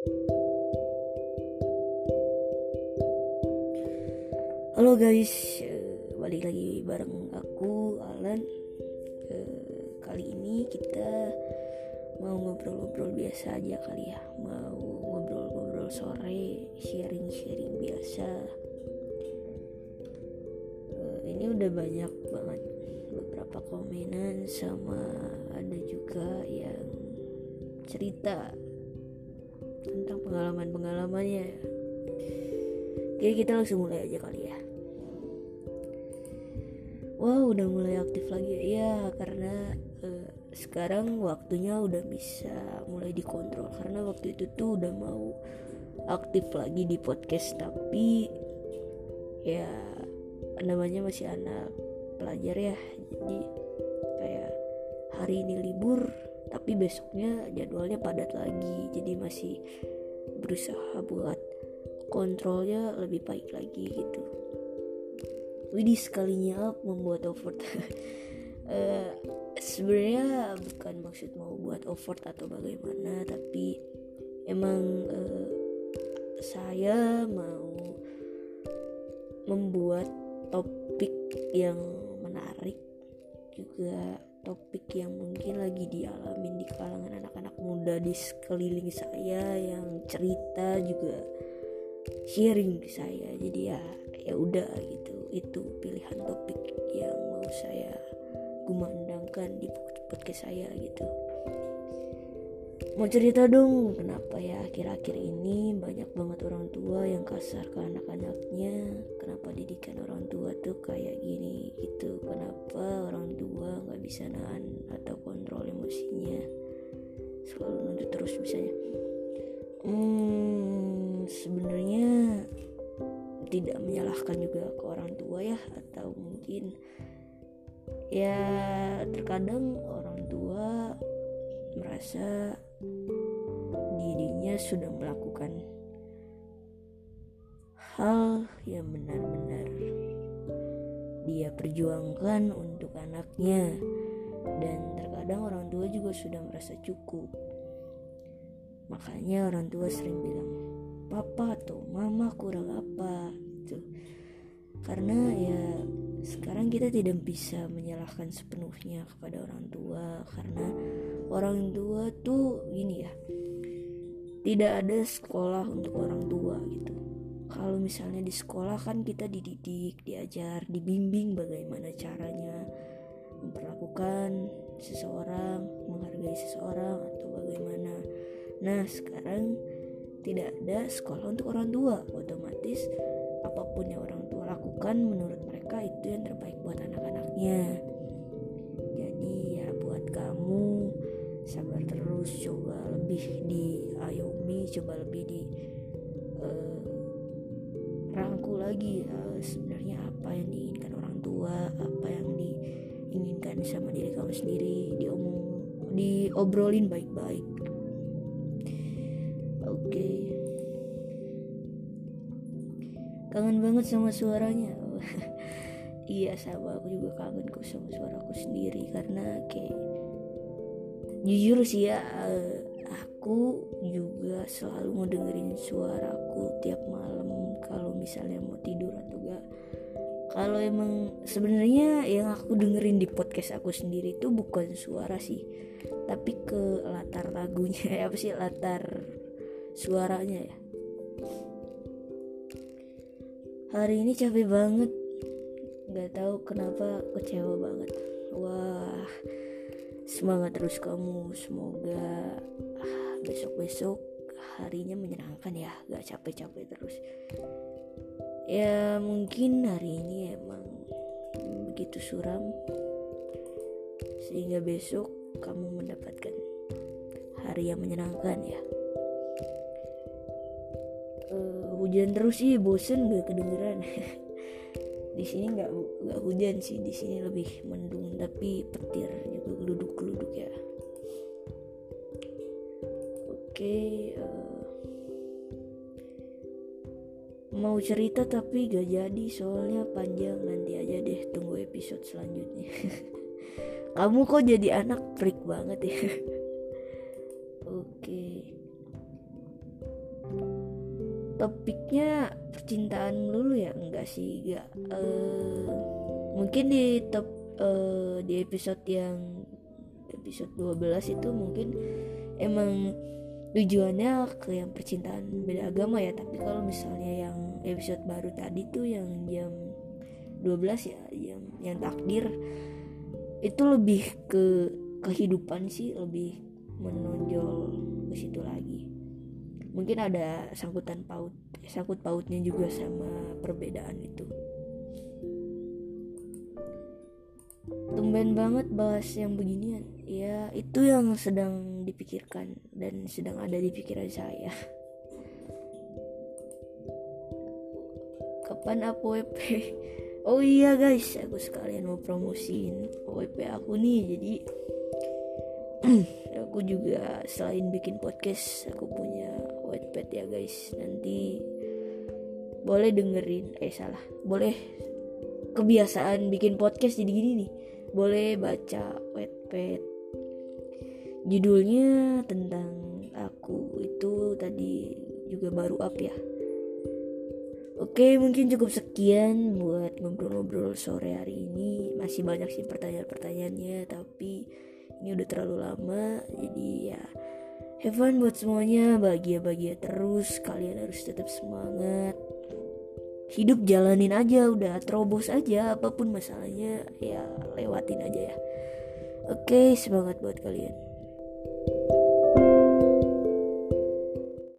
Halo guys, uh, balik lagi bareng aku Alan. Uh, kali ini kita mau ngobrol-ngobrol biasa aja kali ya, mau ngobrol-ngobrol sore, sharing-sharing biasa. Uh, ini udah banyak banget beberapa komenan sama ada juga yang cerita tentang pengalaman-pengalamannya. Oke kita langsung mulai aja kali ya. Wow udah mulai aktif lagi. Ya karena uh, sekarang waktunya udah bisa mulai dikontrol. Karena waktu itu tuh udah mau aktif lagi di podcast tapi ya namanya masih anak pelajar ya. Jadi kayak hari ini libur tapi besoknya jadwalnya padat lagi jadi masih berusaha buat kontrolnya lebih baik lagi gitu. Widih sekalinya membuat effort. Uh, sebenarnya bukan maksud mau buat effort atau bagaimana tapi emang uh, saya mau membuat topik yang menarik juga topik yang mungkin lagi dialamin di kalangan anak-anak muda di sekeliling saya yang cerita juga sharing saya. Jadi ya ya udah gitu. Itu pilihan topik yang mau saya gumandangkan di podcast saya gitu. Mau cerita dong kenapa ya akhir-akhir ini banyak banget orang tua yang kasar ke anak-anaknya? Kenapa didikan orang tua tuh kayak gini gitu? Kenapa orang tua bisa atau kontrol emosinya. Selalu nuntut terus misalnya. Hmm, sebenarnya tidak menyalahkan juga ke orang tua ya atau mungkin ya terkadang orang tua merasa dirinya sudah melakukan hal yang benar-benar dia perjuangkan untuk anaknya dan terkadang orang tua juga sudah merasa cukup. Makanya orang tua sering bilang, papa atau mama kurang apa? Gitu. Karena ya sekarang kita tidak bisa menyalahkan sepenuhnya kepada orang tua karena orang tua tuh gini ya tidak ada sekolah untuk orang tua gitu. Kalau misalnya di sekolah kan kita dididik diajar dibimbing bagaimana caranya memperlakukan seseorang menghargai seseorang atau bagaimana. Nah sekarang tidak ada sekolah untuk orang tua. Otomatis apa pun yang orang tua lakukan menurut mereka itu yang terbaik buat anak-anaknya. Jadi ya buat kamu sabar terus coba lebih diayomi coba lebih di uh, rangkul lagi uh, sebenarnya apa yang diinginkan orang tua apa yang diinginkan sama diri kamu sendiri diomong diobrolin baik-baik Oke. Kangen banget sama suaranya. iya sama aku juga kangen kok sama suaraku sendiri karena kayak jujur sih ya eh, aku juga selalu mau dengerin suaraku tiap malam kalau misalnya mau tidur atau enggak kalau emang sebenarnya yang aku dengerin di podcast aku sendiri itu bukan suara sih tapi ke latar lagunya apa sih latar suaranya ya. Hari ini capek banget. Nggak tahu kenapa kecewa banget. Wah semangat terus kamu. Semoga ah, besok-besok harinya menyenangkan ya. Gak capek-capek terus ya mungkin hari ini emang begitu suram sehingga besok kamu mendapatkan hari yang menyenangkan ya. Hujan terus sih bosen gak kedengeran. Di sini nggak nggak hujan sih di sini lebih mendung tapi petir juga geluduk geluduk ya. Oke uh, mau cerita tapi gak jadi soalnya panjang. Nanti aja deh tunggu episode selanjutnya. Kamu kok jadi anak freak banget ya? Oke. Topiknya percintaan dulu ya? Enggak sih enggak. Uh, mungkin di top uh, di episode yang episode 12 itu mungkin emang tujuannya ke yang percintaan beda agama ya. Tapi kalau misalnya yang episode baru tadi tuh yang jam 12 ya yang yang takdir. Itu lebih ke kehidupan sih lebih menonjol ke situ lagi. Mungkin ada sangkutan paut sangkut pautnya juga sama perbedaan itu. Tumben banget bahas yang beginian. Ya itu yang sedang dipikirkan dan sedang ada di pikiran saya kapan WP oh iya guys. Aku sekalian mau promosiin WP aku nih. Jadi aku juga selain bikin podcast aku punya Wattpad ya guys. Nanti boleh dengerin. Eh salah. Boleh. Kebiasaan bikin podcast jadi gini nih. Boleh baca Wattpad. Judulnya tentang aku itu tadi juga baru up ya Oke mungkin cukup sekian buat ngobrol-ngobrol sore hari ini. Masih banyak sih pertanyaan-pertanyaannya Tapi ini udah terlalu lama. Jadi ya have fun buat semuanya. Bahagia-bahagia terus. Kalian harus tetap semangat. Hidup jalanin aja udah terobos aja. Apa pun masalahnya ya lewatin aja ya. Oke semangat buat kalian